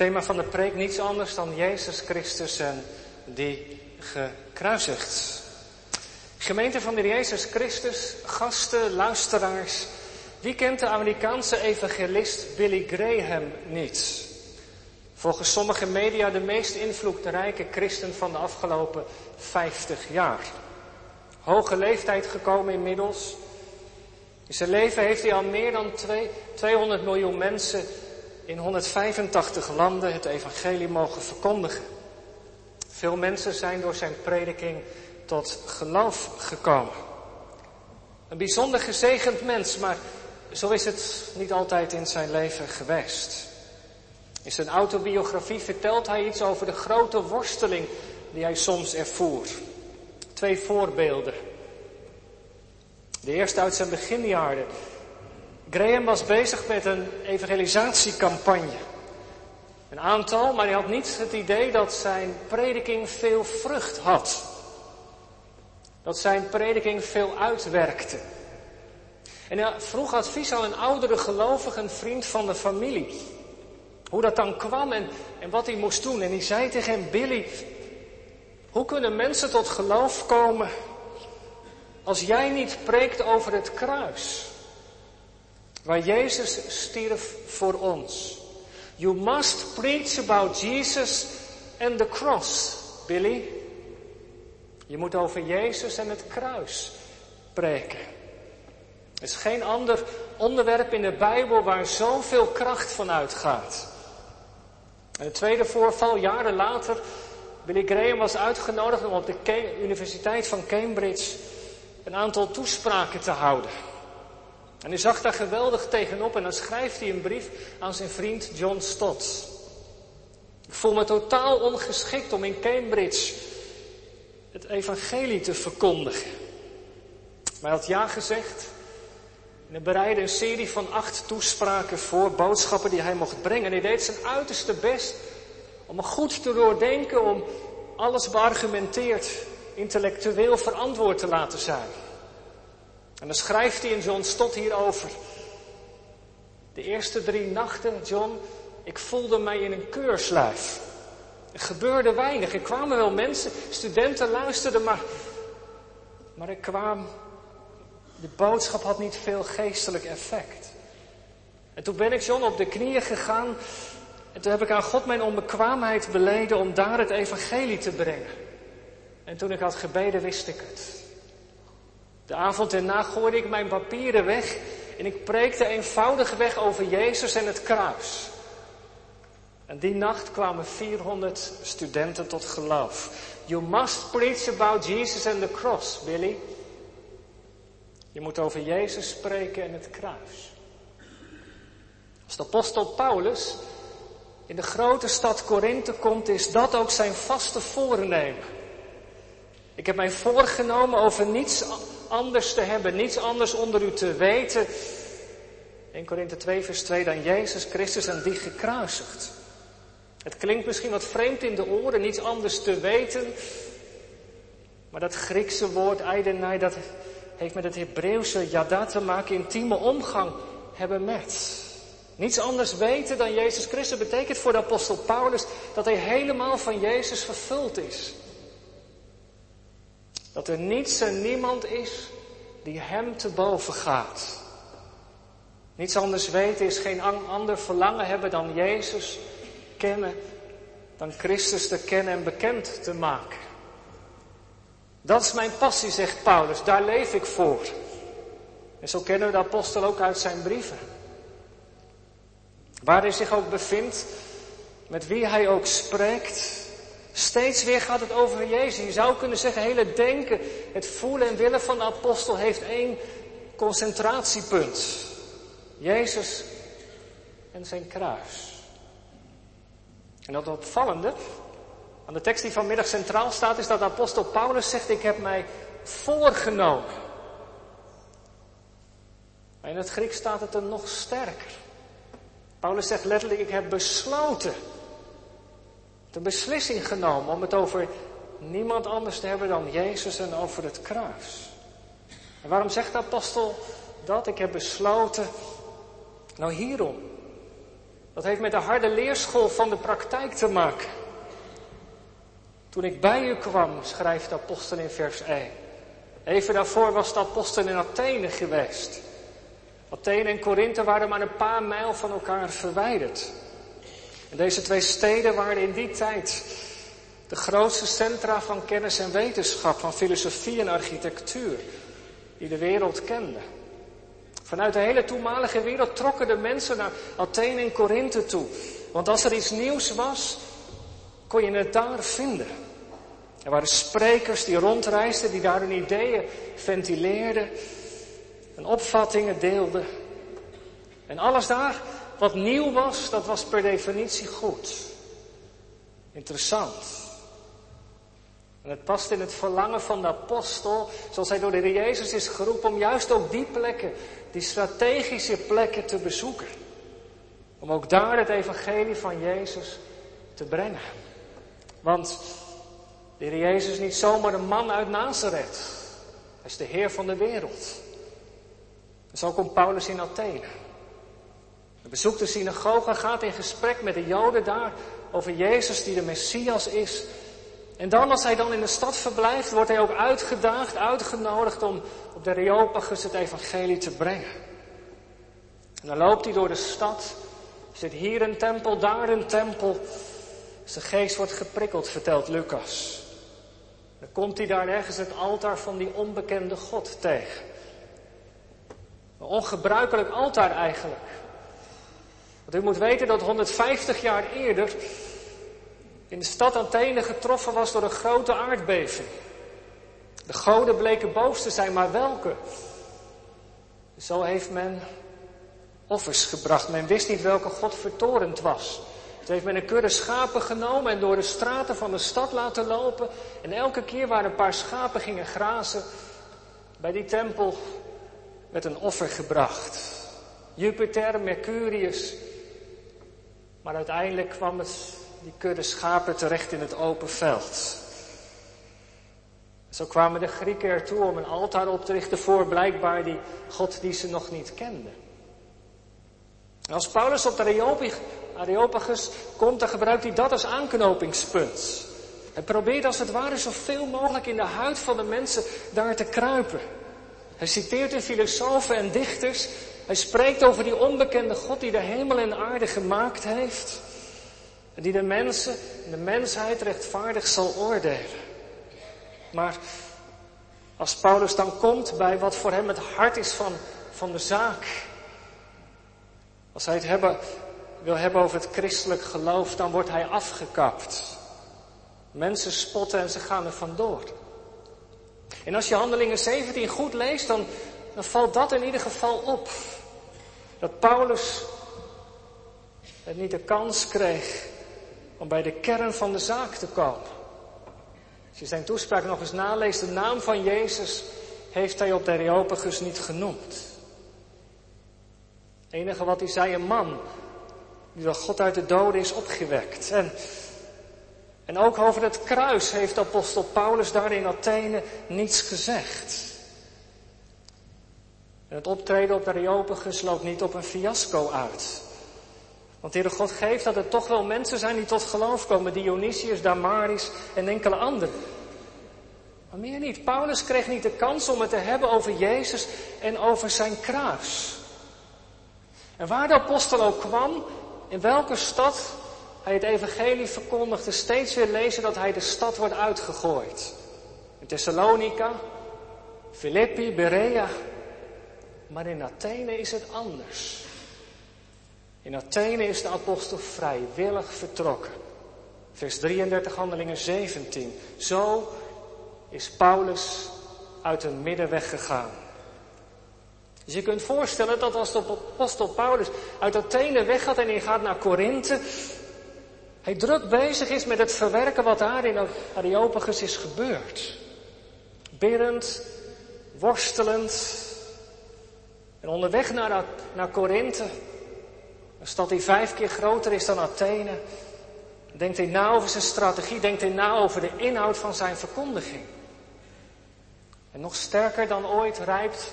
thema van de preek niets anders dan Jezus Christus en die gekruisigd. Gemeente van de Jezus Christus, gasten, luisteraars. Wie kent de Amerikaanse evangelist Billy Graham niet? Volgens sommige media de meest invloedrijke christen van de afgelopen 50 jaar. Hoge leeftijd gekomen inmiddels. In zijn leven heeft hij al meer dan 200 miljoen mensen in 185 landen het evangelie mogen verkondigen. Veel mensen zijn door zijn prediking tot geloof gekomen. Een bijzonder gezegend mens, maar zo is het niet altijd in zijn leven geweest. In zijn autobiografie vertelt hij iets over de grote worsteling die hij soms ervoer. Twee voorbeelden. De eerste uit zijn beginjaren. Graham was bezig met een evangelisatiecampagne. Een aantal, maar hij had niet het idee dat zijn prediking veel vrucht had. Dat zijn prediking veel uitwerkte. En hij vroeg advies aan een oudere gelovige, een vriend van de familie. Hoe dat dan kwam en, en wat hij moest doen. En hij zei tegen hem, Billy, hoe kunnen mensen tot geloof komen als jij niet preekt over het kruis? Waar Jezus stierf voor ons. You must preach about Jesus and the cross, Billy. Je moet over Jezus en het kruis preken. Er is geen ander onderwerp in de Bijbel waar zoveel kracht van uitgaat. En het tweede voorval, jaren later, Billy Graham was uitgenodigd om op de Universiteit van Cambridge een aantal toespraken te houden. En hij zag daar geweldig tegenop en dan schrijft hij een brief aan zijn vriend John Stott. Ik voel me totaal ongeschikt om in Cambridge het evangelie te verkondigen. Maar hij had ja gezegd. En hij bereidde een serie van acht toespraken voor, boodschappen die hij mocht brengen. En hij deed zijn uiterste best om me goed te doordenken, om alles beargumenteerd, intellectueel verantwoord te laten zijn. En dan schrijft hij in John Stott hierover. De eerste drie nachten, John, ik voelde mij in een keurslijf. Er gebeurde weinig. Er kwamen wel mensen, studenten luisterden, maar, maar er kwam, de boodschap had niet veel geestelijk effect. En toen ben ik John op de knieën gegaan en toen heb ik aan God mijn onbekwaamheid beleden om daar het evangelie te brengen. En toen ik had gebeden, wist ik het. De avond erna gooide ik mijn papieren weg en ik preekte eenvoudigweg over Jezus en het kruis. En die nacht kwamen 400 studenten tot geloof. You must preach about Jesus and the cross, Billy. Je moet over Jezus spreken en het kruis. Als de apostel Paulus in de grote stad Korinthe komt, is dat ook zijn vaste voornemen. Ik heb mij voorgenomen over niets anders te hebben, niets anders onder u te weten. 1 Korinthe 2 vers 2 dan Jezus Christus en die gekruisigd. Het klinkt misschien wat vreemd in de oren, niets anders te weten. Maar dat Griekse woord eidenai, dat heeft met het Hebreeuwse yada te maken, intieme omgang hebben met. Niets anders weten dan Jezus Christus betekent voor de apostel Paulus dat hij helemaal van Jezus vervuld is. Dat er niets en niemand is die hem te boven gaat. Niets anders weten is geen ander verlangen hebben dan Jezus kennen, dan Christus te kennen en bekend te maken. Dat is mijn passie, zegt Paulus, daar leef ik voor. En zo kennen we de apostel ook uit zijn brieven. Waar hij zich ook bevindt, met wie hij ook spreekt, Steeds weer gaat het over Jezus. Je zou kunnen zeggen, hele denken, het voelen en willen van de apostel heeft één concentratiepunt. Jezus en zijn kruis. En dat opvallende aan de tekst die vanmiddag centraal staat, is dat apostel Paulus zegt, ik heb mij voorgenomen. Maar in het Grieks staat het er nog sterker. Paulus zegt letterlijk, ik heb besloten de beslissing genomen om het over niemand anders te hebben dan Jezus en over het kruis. En waarom zegt de apostel dat? Ik heb besloten, nou hierom. Dat heeft met de harde leerschool van de praktijk te maken. Toen ik bij u kwam, schrijft de apostel in vers 1. Even daarvoor was de apostel in Athene geweest. Athene en Korinthe waren maar een paar mijl van elkaar verwijderd. En deze twee steden waren in die tijd de grootste centra van kennis en wetenschap, van filosofie en architectuur, die de wereld kende. Vanuit de hele toenmalige wereld trokken de mensen naar Athene en Korinthe toe. Want als er iets nieuws was, kon je het daar vinden. Er waren sprekers die rondreisden, die daar hun ideeën ventileerden en opvattingen deelden. En alles daar wat nieuw was, dat was per definitie goed. Interessant. En het past in het verlangen van de apostel, zoals hij door de Heer Jezus is geroepen, om juist ook die plekken, die strategische plekken te bezoeken. Om ook daar het evangelie van Jezus te brengen. Want de Heer Jezus is niet zomaar een man uit Nazareth. Hij is de Heer van de wereld. En zo komt Paulus in Athene. Bezoekt de synagoge, gaat in gesprek met de Joden daar over Jezus die de Messias is. En dan, als hij dan in de stad verblijft, wordt hij ook uitgedaagd, uitgenodigd om op de Reopagus het evangelie te brengen. En dan loopt hij door de stad, zit hier een tempel, daar een tempel. Zijn geest wordt geprikkeld, vertelt Lucas. Dan komt hij daar ergens het altaar van die onbekende God tegen. Een ongebruikelijk altaar eigenlijk. Want u moet weten dat 150 jaar eerder in de stad Athene getroffen was door een grote aardbeving. De goden bleken boos te zijn, maar welke? Zo heeft men offers gebracht. Men wist niet welke God vertorend was. Toen heeft men een kudde schapen genomen en door de straten van de stad laten lopen. En elke keer waar een paar schapen gingen grazen, bij die tempel werd een offer gebracht. Jupiter, Mercurius. Maar uiteindelijk kwam het, die kudde schapen terecht in het open veld. Zo kwamen de Grieken ertoe om een altaar op te richten voor blijkbaar die God die ze nog niet kenden. En als Paulus op de Areopagus komt, dan gebruikt hij dat als aanknopingspunt. Hij probeert als het ware zoveel mogelijk in de huid van de mensen daar te kruipen. Hij citeert de filosofen en dichters. Hij spreekt over die onbekende God die de hemel en de aarde gemaakt heeft. En die de mensen en de mensheid rechtvaardig zal oordelen. Maar als Paulus dan komt bij wat voor hem het hart is van, van de zaak. Als hij het hebben, wil hebben over het christelijk geloof, dan wordt hij afgekapt. Mensen spotten en ze gaan er vandoor. En als je Handelingen 17 goed leest, dan, dan valt dat in ieder geval op. Dat Paulus het niet de kans kreeg om bij de kern van de zaak te komen. Als je zijn toespraak nog eens naleest, de naam van Jezus heeft hij op de Areopagus niet genoemd. Het enige wat hij zei, een man die door God uit de doden is opgewekt. En en ook over het kruis heeft apostel Paulus daar in Athene niets gezegd. En het optreden op de Areopagus loopt niet op een fiasco uit. Want Heere God geeft dat er toch wel mensen zijn die tot geloof komen. Dionysius, Damaris en enkele anderen. Maar meer niet. Paulus kreeg niet de kans om het te hebben over Jezus en over zijn kruis. En waar de apostel ook kwam, in welke stad hij het evangelie verkondigde, steeds weer lezen dat hij de stad wordt uitgegooid. In Thessalonica, Filippi, Berea. Maar in Athene is het anders. In Athene is de apostel vrijwillig vertrokken. Vers 33, handelingen 17. Zo is Paulus uit hun midden weggegaan. Dus je kunt voorstellen dat als de apostel Paulus uit Athene weggaat en hij gaat naar Korinthe, hij druk bezig is met het verwerken wat daar in Areopagus is gebeurd. Biddend, worstelend. En onderweg naar, naar Korinthe, een stad die vijf keer groter is dan Athene, denkt hij na over zijn strategie, denkt hij na over de inhoud van zijn verkondiging. En nog sterker dan ooit rijpt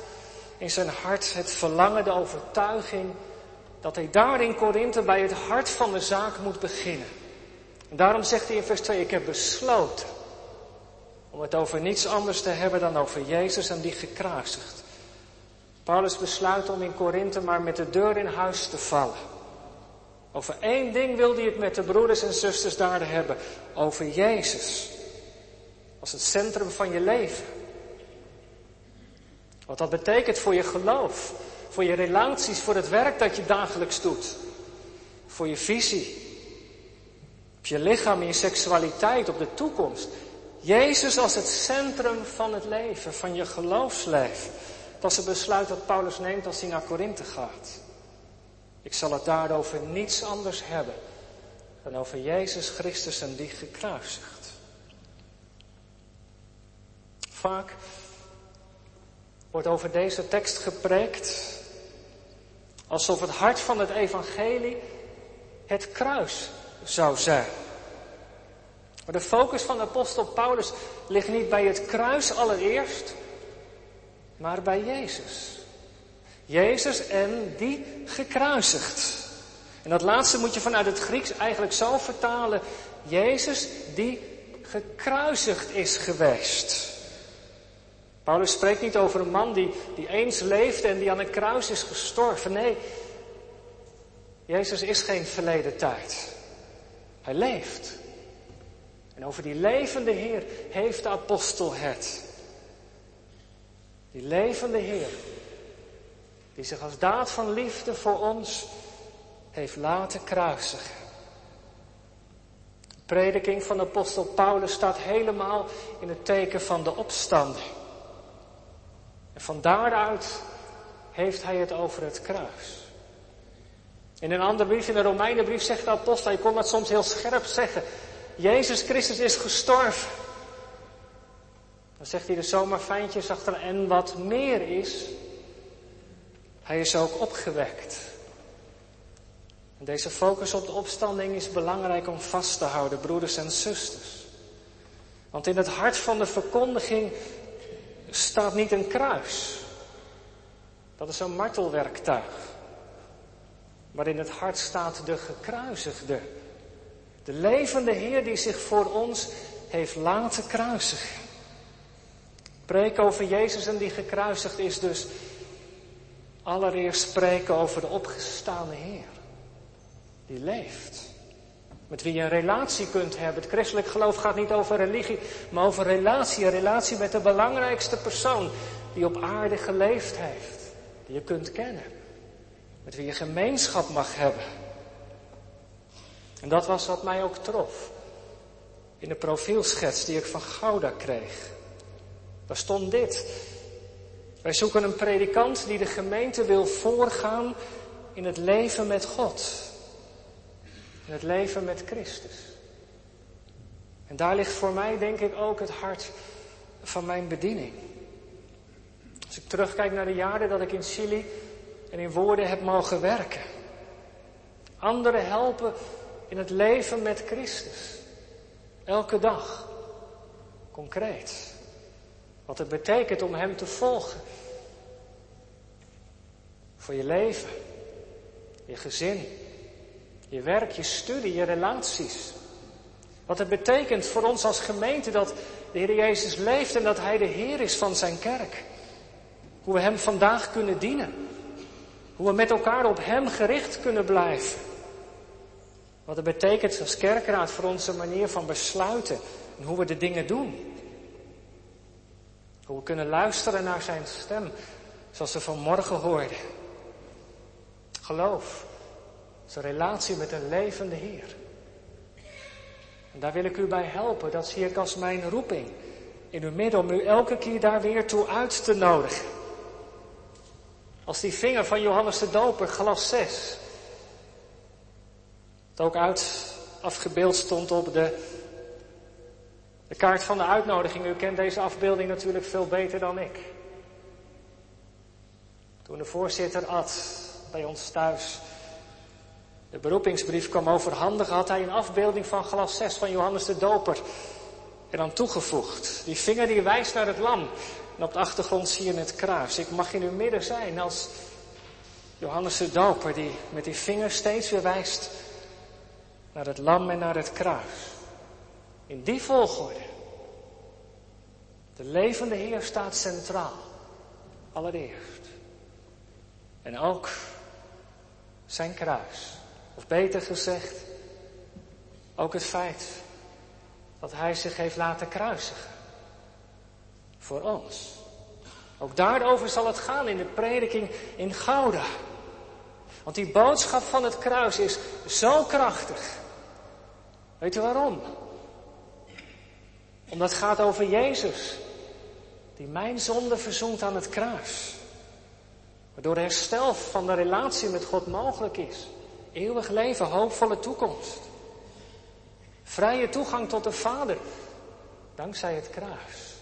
in zijn hart het verlangen, de overtuiging dat hij daar in Korinthe bij het hart van de zaak moet beginnen. En daarom zegt hij in vers 2, ik heb besloten om het over niets anders te hebben dan over Jezus en die gekruisigd. Paulus besluit om in Korinthe maar met de deur in huis te vallen. Over één ding wil hij het met de broeders en zusters daar hebben. Over Jezus. Als het centrum van je leven. Wat dat betekent voor je geloof. Voor je relaties, voor het werk dat je dagelijks doet. Voor je visie. Op je lichaam, in je seksualiteit, op de toekomst. Jezus als het centrum van het leven, van je geloofsleven. Dat is het besluit dat Paulus neemt als hij naar Korinthe gaat. Ik zal het daarover niets anders hebben dan over Jezus Christus en die gekruisigd. Vaak wordt over deze tekst gepreekt alsof het hart van het evangelie het kruis zou zijn. Maar de focus van de apostel Paulus ligt niet bij het kruis allereerst, maar bij Jezus. Jezus en die gekruisigd. En dat laatste moet je vanuit het Grieks eigenlijk zo vertalen. Jezus die gekruisigd is geweest. Paulus spreekt niet over een man die, die eens leefde en die aan een kruis is gestorven. Nee, Jezus is geen verleden tijd. Hij leeft. En over die levende Heer heeft de apostel het. Die levende Heer, die zich als daad van liefde voor ons heeft laten kruisigen. De prediking van de apostel Paulus staat helemaal in het teken van de opstanding. En van daaruit heeft hij het over het kruis. In een andere brief, in de Romeinenbrief, zegt de apostel, je kon dat soms heel scherp zeggen. Jezus Christus is gestorven. Dan zegt hij er zomaar fijntjes achter. En wat meer is, hij is ook opgewekt. En deze focus op de opstanding is belangrijk om vast te houden, broeders en zusters. Want in het hart van de verkondiging staat niet een kruis. Dat is een martelwerktuig. Maar in het hart staat de gekruisigde. De levende Heer die zich voor ons heeft laten kruisigen. Spreken over Jezus en die gekruisigd is dus allereerst spreken over de opgestane Heer. Die leeft. Met wie je een relatie kunt hebben. Het christelijk geloof gaat niet over religie, maar over relatie. Een relatie met de belangrijkste persoon die op aarde geleefd heeft. Die je kunt kennen. Met wie je gemeenschap mag hebben. En dat was wat mij ook trof. In de profielschets die ik van Gouda kreeg. Daar stond dit. Wij zoeken een predikant die de gemeente wil voorgaan in het leven met God. In het leven met Christus. En daar ligt voor mij denk ik ook het hart van mijn bediening. Als ik terugkijk naar de jaren dat ik in Chili en in woorden heb mogen werken. Anderen helpen in het leven met Christus. Elke dag. Concreet. Wat het betekent om Hem te volgen. Voor je leven, je gezin, je werk, je studie, je relaties. Wat het betekent voor ons als gemeente dat de Heer Jezus leeft en dat Hij de Heer is van Zijn kerk. Hoe we Hem vandaag kunnen dienen. Hoe we met elkaar op Hem gericht kunnen blijven. Wat het betekent als kerkraad voor onze manier van besluiten en hoe we de dingen doen. Hoe we kunnen luisteren naar zijn stem, zoals we vanmorgen hoorden. Geloof, zijn relatie met een levende Heer. En daar wil ik u bij helpen, dat zie ik als mijn roeping in uw midden, om u elke keer daar weer toe uit te nodigen. Als die vinger van Johannes de Doper, glas 6, dat ook uit afgebeeld stond op de de kaart van de uitnodiging, u kent deze afbeelding natuurlijk veel beter dan ik. Toen de voorzitter Ad bij ons thuis de beroepingsbrief kwam overhandigen, had hij een afbeelding van glas 6 van Johannes de Doper er aan toegevoegd. Die vinger die wijst naar het lam. En op de achtergrond zie je het kruis. Ik mag in uw midden zijn als Johannes de Doper die met die vinger steeds weer wijst naar het lam en naar het kruis. In die volgorde. De levende Heer staat centraal. Allereerst. En ook zijn kruis. Of beter gezegd, ook het feit dat hij zich heeft laten kruisigen. Voor ons. Ook daarover zal het gaan in de prediking in Gouda. Want die boodschap van het kruis is zo krachtig. Weet u waarom? Omdat het gaat over Jezus, die mijn zonde verzoent aan het kruis. Waardoor herstel van de relatie met God mogelijk is. Eeuwig leven, hoopvolle toekomst. Vrije toegang tot de Vader, dankzij het kruis.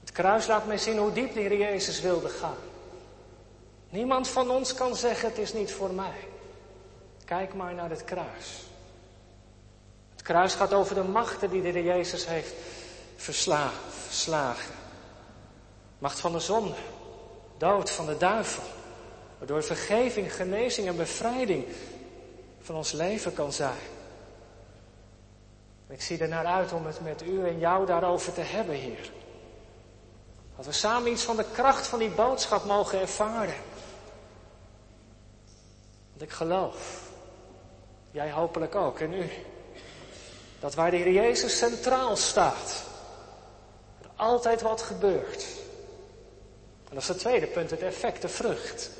Het kruis laat mij zien hoe diep de Heer Jezus wilde gaan. Niemand van ons kan zeggen het is niet voor mij. Kijk maar naar het kruis. Het kruis gaat over de machten die de Jezus heeft verslagen. Macht van de zonde, dood van de duivel. Waardoor vergeving, genezing en bevrijding van ons leven kan zijn. Ik zie er naar uit om het met u en jou daarover te hebben, Heer. Dat we samen iets van de kracht van die boodschap mogen ervaren. Want ik geloof, jij hopelijk ook en u, dat waar de Heer Jezus centraal staat, er altijd wat gebeurt. En dat is het tweede punt, het effect, de vrucht.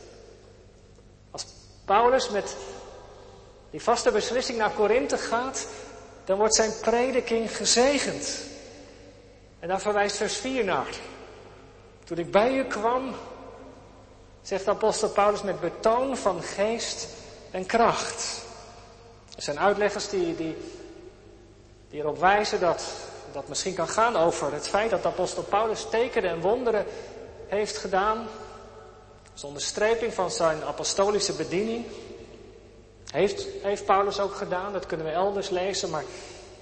Als Paulus met die vaste beslissing naar Korinthe gaat, dan wordt zijn prediking gezegend. En daar verwijst vers 4 naar. Toen ik bij u kwam, zegt apostel Paulus met betoon van geest en kracht. Er zijn uitleggers die, die, die erop wijzen dat dat misschien kan gaan over het feit dat apostel Paulus tekenen en wonderen heeft gedaan. Zonder streping van zijn apostolische bediening. Heeft, heeft Paulus ook gedaan, dat kunnen we elders lezen, maar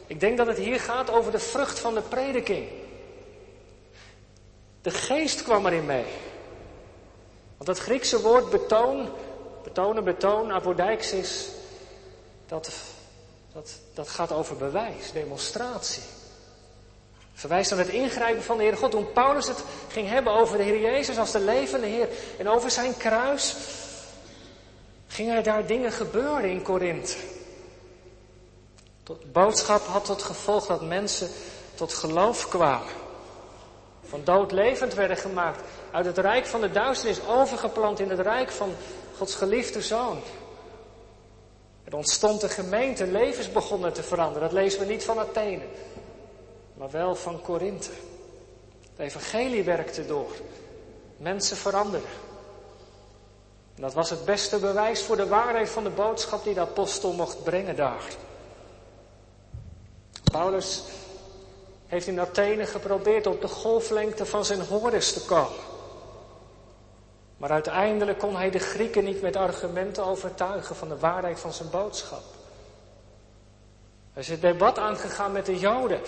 ik denk dat het hier gaat over de vrucht van de prediking. De geest kwam erin mee. Want dat Griekse woord betoon, betonen, betoon, apodeixis, dat, dat, dat gaat over bewijs, demonstratie. Verwijst aan het ingrijpen van de Heer God. Toen Paulus het ging hebben over de Heer Jezus als de levende Heer en over zijn kruis, gingen er daar dingen gebeuren in Korinthe. De boodschap had tot gevolg dat mensen tot geloof kwamen. Van dood levend werden gemaakt. Uit het rijk van de duisternis overgeplant in het rijk van Gods geliefde zoon. Er ontstond een gemeente, levens begonnen te veranderen. Dat lezen we niet van Athene, maar wel van Korinthe. Het evangelie werkte door. Mensen veranderden. En dat was het beste bewijs voor de waarheid van de boodschap die de apostel mocht brengen daar. Paulus heeft in Athene geprobeerd op de golflengte van zijn hordes te komen. Maar uiteindelijk kon hij de Grieken niet met argumenten overtuigen van de waarheid van zijn boodschap. Hij is het debat aangegaan met de Joden.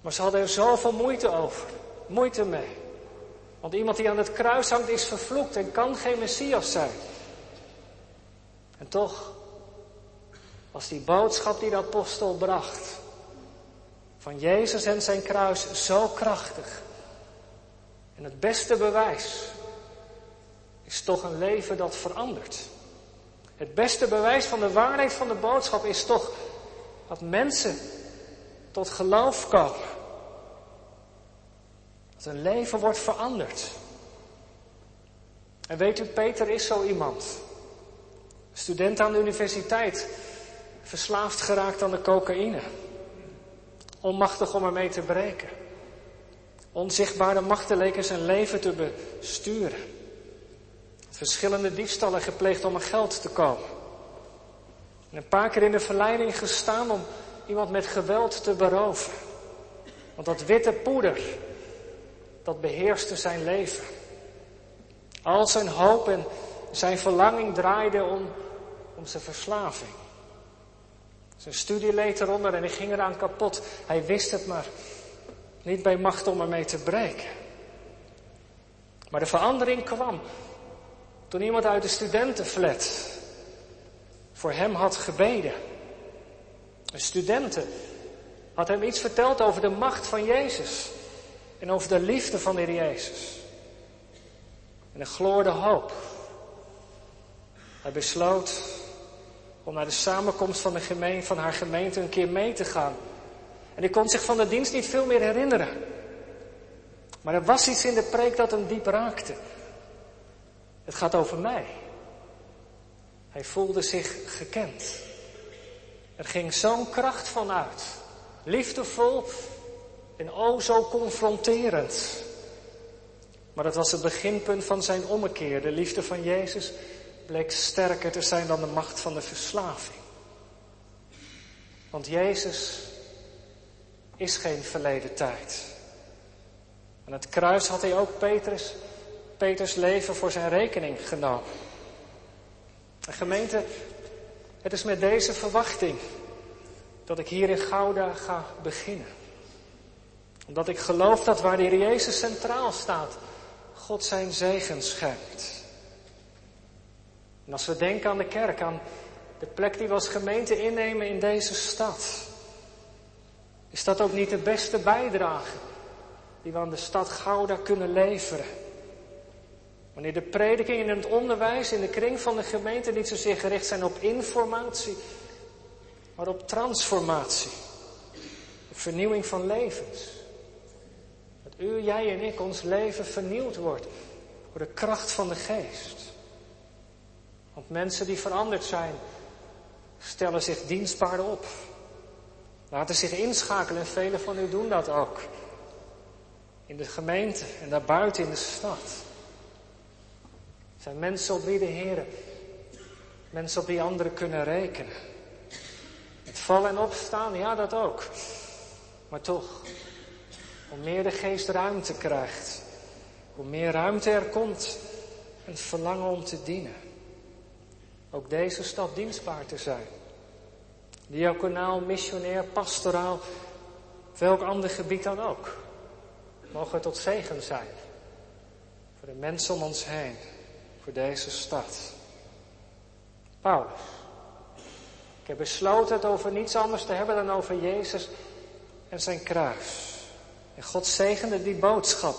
Maar ze hadden er zoveel moeite over. Moeite mee. Want iemand die aan het kruis hangt is vervloekt en kan geen Messias zijn. En toch was die boodschap die de apostel bracht van Jezus en zijn kruis zo krachtig. En het beste bewijs is toch een leven dat verandert. Het beste bewijs van de waarheid van de boodschap is toch dat mensen tot geloof komen. Dat een leven wordt veranderd. En weet u, Peter is zo iemand. Student aan de universiteit, verslaafd geraakt aan de cocaïne. Onmachtig om ermee te breken. Onzichtbare machten leken zijn leven te besturen. Verschillende diefstallen gepleegd om aan geld te komen. En een paar keer in de verleiding gestaan om iemand met geweld te beroven. Want dat witte poeder, dat beheerste zijn leven. Al zijn hoop en zijn verlanging draaide om, om zijn verslaving. Zijn studie leed eronder en hij ging eraan kapot. Hij wist het maar niet bij macht om ermee te breken. Maar de verandering kwam Toen iemand uit de studentenflat voor hem had gebeden. Een studenten had hem iets verteld over de macht van Jezus en over de liefde van de Heer Jezus. En een gloorde hoop. Hij besloot om naar de samenkomst van, de gemeente, van haar gemeente een keer mee te gaan. En hij kon zich van de dienst niet veel meer herinneren. Maar er was iets in de preek dat hem diep raakte. Het gaat over mij. Hij voelde zich gekend. Er ging zo'n kracht van uit. Liefdevol en o zo confronterend. Maar dat was het beginpunt van zijn ommekeer. De liefde van Jezus bleek sterker te zijn dan de macht van de verslaving. Want Jezus is geen verleden tijd. Aan het kruis had hij ook Petrus, Peters leven voor zijn rekening genomen. De gemeente, het is met deze verwachting dat ik hier in Gouda ga beginnen. Omdat ik geloof dat waar de Jezus centraal staat, God zijn zegen schenkt. En als we denken aan de kerk, aan de plek die we als gemeente innemen in deze stad, is dat ook niet de beste bijdrage die we aan de stad Gouda kunnen leveren? Wanneer de prediking en het onderwijs in de kring van de gemeente niet zozeer gericht zijn op informatie, maar op transformatie, op vernieuwing van levens. Dat u, jij en ik, ons leven vernieuwd wordt door de kracht van de geest. Want mensen die veranderd zijn, stellen zich dienstbaar op. Laten zich inschakelen en velen van u doen dat ook. In de gemeente en daarbuiten in de stad. Zijn mensen op wie de Heer, mensen op wie anderen kunnen rekenen. Het vallen en opstaan, ja dat ook. Maar toch, hoe meer de geest ruimte krijgt, hoe meer ruimte er komt, een verlangen om te dienen. Ook deze stad dienstbaar te zijn. Diaconaal, missionair, pastoraal, welk ander gebied dan ook. Mogen we tot zegen zijn. Voor de mensen om ons heen. Voor deze stad. Paulus. Ik heb besloten het over niets anders te hebben dan over Jezus en zijn kruis. En God zegende die boodschap.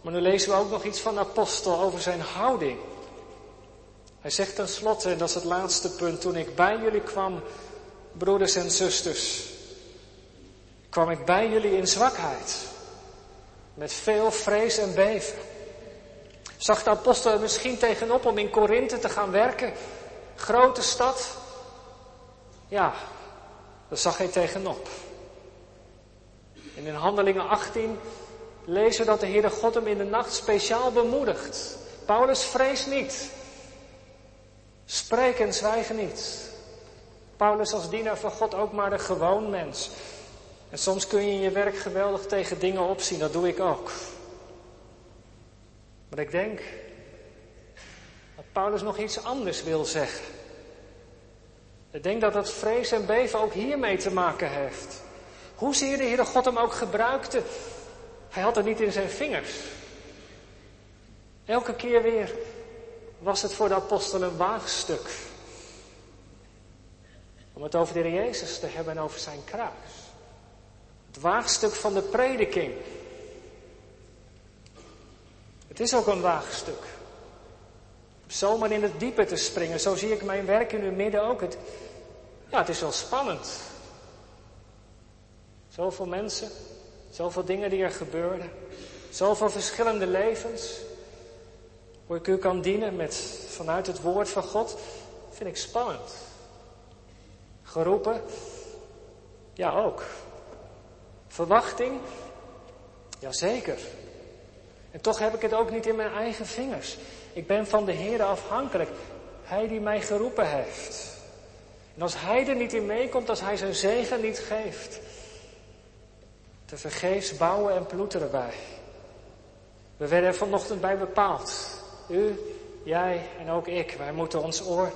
Maar nu lezen we ook nog iets van de apostel over zijn houding. Hij zegt tenslotte, en dat is het laatste punt, toen ik bij jullie kwam, broeders en zusters, kwam ik bij jullie in zwakheid, met veel vrees en beven. Zag de apostel er misschien tegenop om in Korinthe te gaan werken, grote stad? Ja, daar zag hij tegenop. En in Handelingen 18 lezen we dat de Heere God hem in de nacht speciaal bemoedigt. Paulus vreest niet. Spreek en zwijg niet. Paulus als dienaar van God ook maar een gewoon mens. En soms kun je in je werk geweldig tegen dingen opzien, dat doe ik ook. Maar ik denk dat Paulus nog iets anders wil zeggen. Ik denk dat dat vrees en beven ook hiermee te maken heeft. Hoezeer de Heere God hem ook gebruikte, hij had het niet in zijn vingers. Elke keer weer was het voor de apostel een waagstuk. Om het over de Heer Jezus te hebben en over zijn kruis. Het waagstuk van de prediking. Het is ook een waagstuk. Zomaar in het diepe te springen, zo zie ik mijn werk in uw midden ook. Het, ja, het is wel spannend. Zoveel mensen, zoveel dingen die er gebeuren, zoveel verschillende levens. Hoe ik u kan dienen met, vanuit het woord van God, vind ik spannend. Geroepen? Ja, ook. Verwachting? Jazeker. En toch heb ik het ook niet in mijn eigen vingers. Ik ben van de Heer afhankelijk. Hij die mij geroepen heeft. En als Hij er niet in meekomt, als Hij zijn zegen niet geeft, te vergeefs bouwen en ploeteren wij. We werden er vanochtend bij bepaald. U, jij en ook ik. Wij moeten ons oor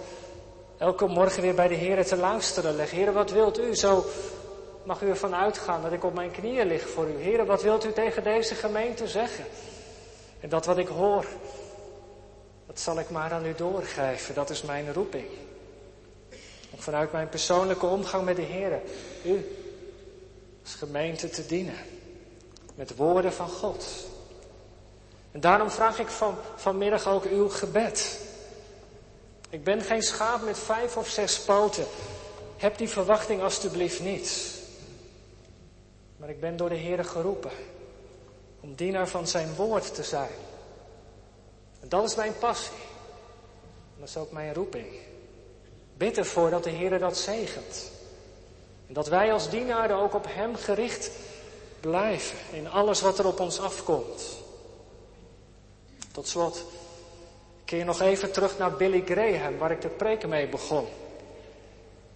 elke morgen weer bij de Heer te luisteren leggen. Heer, wat wilt u? Zo mag u ervan uitgaan dat ik op mijn knieën lig voor u. Heer, wat wilt u tegen deze gemeente zeggen? En dat wat ik hoor, dat zal ik maar aan u doorgeven. Dat is mijn roeping. Om vanuit mijn persoonlijke omgang met de Heer, u als gemeente te dienen. Met woorden van God. En daarom vraag ik van, vanmiddag ook uw gebed. Ik ben geen schaap met vijf of zes poten. Heb die verwachting alstublieft niet. Maar ik ben door de Heer geroepen om dienaar van zijn woord te zijn. En dat is mijn passie. En dat is ook mijn roeping. Bid ervoor dat de Heer dat zegent. En dat wij als dienaren ook op Hem gericht blijven in alles wat er op ons afkomt. Tot slot keer nog even terug naar Billy Graham, waar ik de preken mee begon.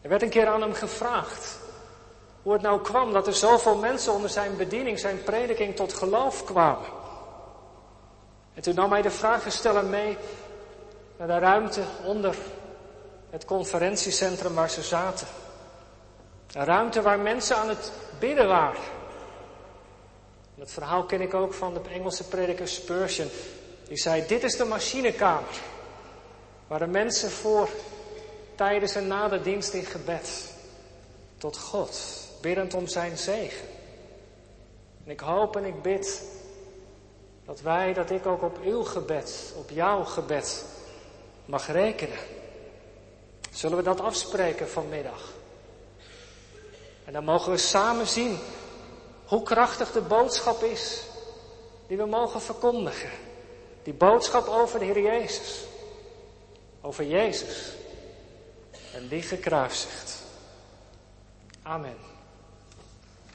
Er werd een keer aan hem gevraagd hoe het nou kwam dat er zoveel mensen onder zijn bediening, zijn prediking tot geloof kwamen. En toen nam hij de vragensteller mee naar de ruimte onder het conferentiecentrum waar ze zaten. Een ruimte waar mensen aan het bidden waren. Dat verhaal ken ik ook van de Engelse prediker Spurgeon. Die zei, dit is de machinekamer. Waar de mensen voor tijdens en na de dienst in gebed tot God, biddend om zijn zegen. En ik hoop en ik bid dat wij, dat ik ook op uw gebed, op jouw gebed mag rekenen. Zullen we dat afspreken vanmiddag? En dan mogen we samen zien hoe krachtig de boodschap is die we mogen verkondigen. Die boodschap over de Heer Jezus. Over Jezus. En die gekruisigd. Amen.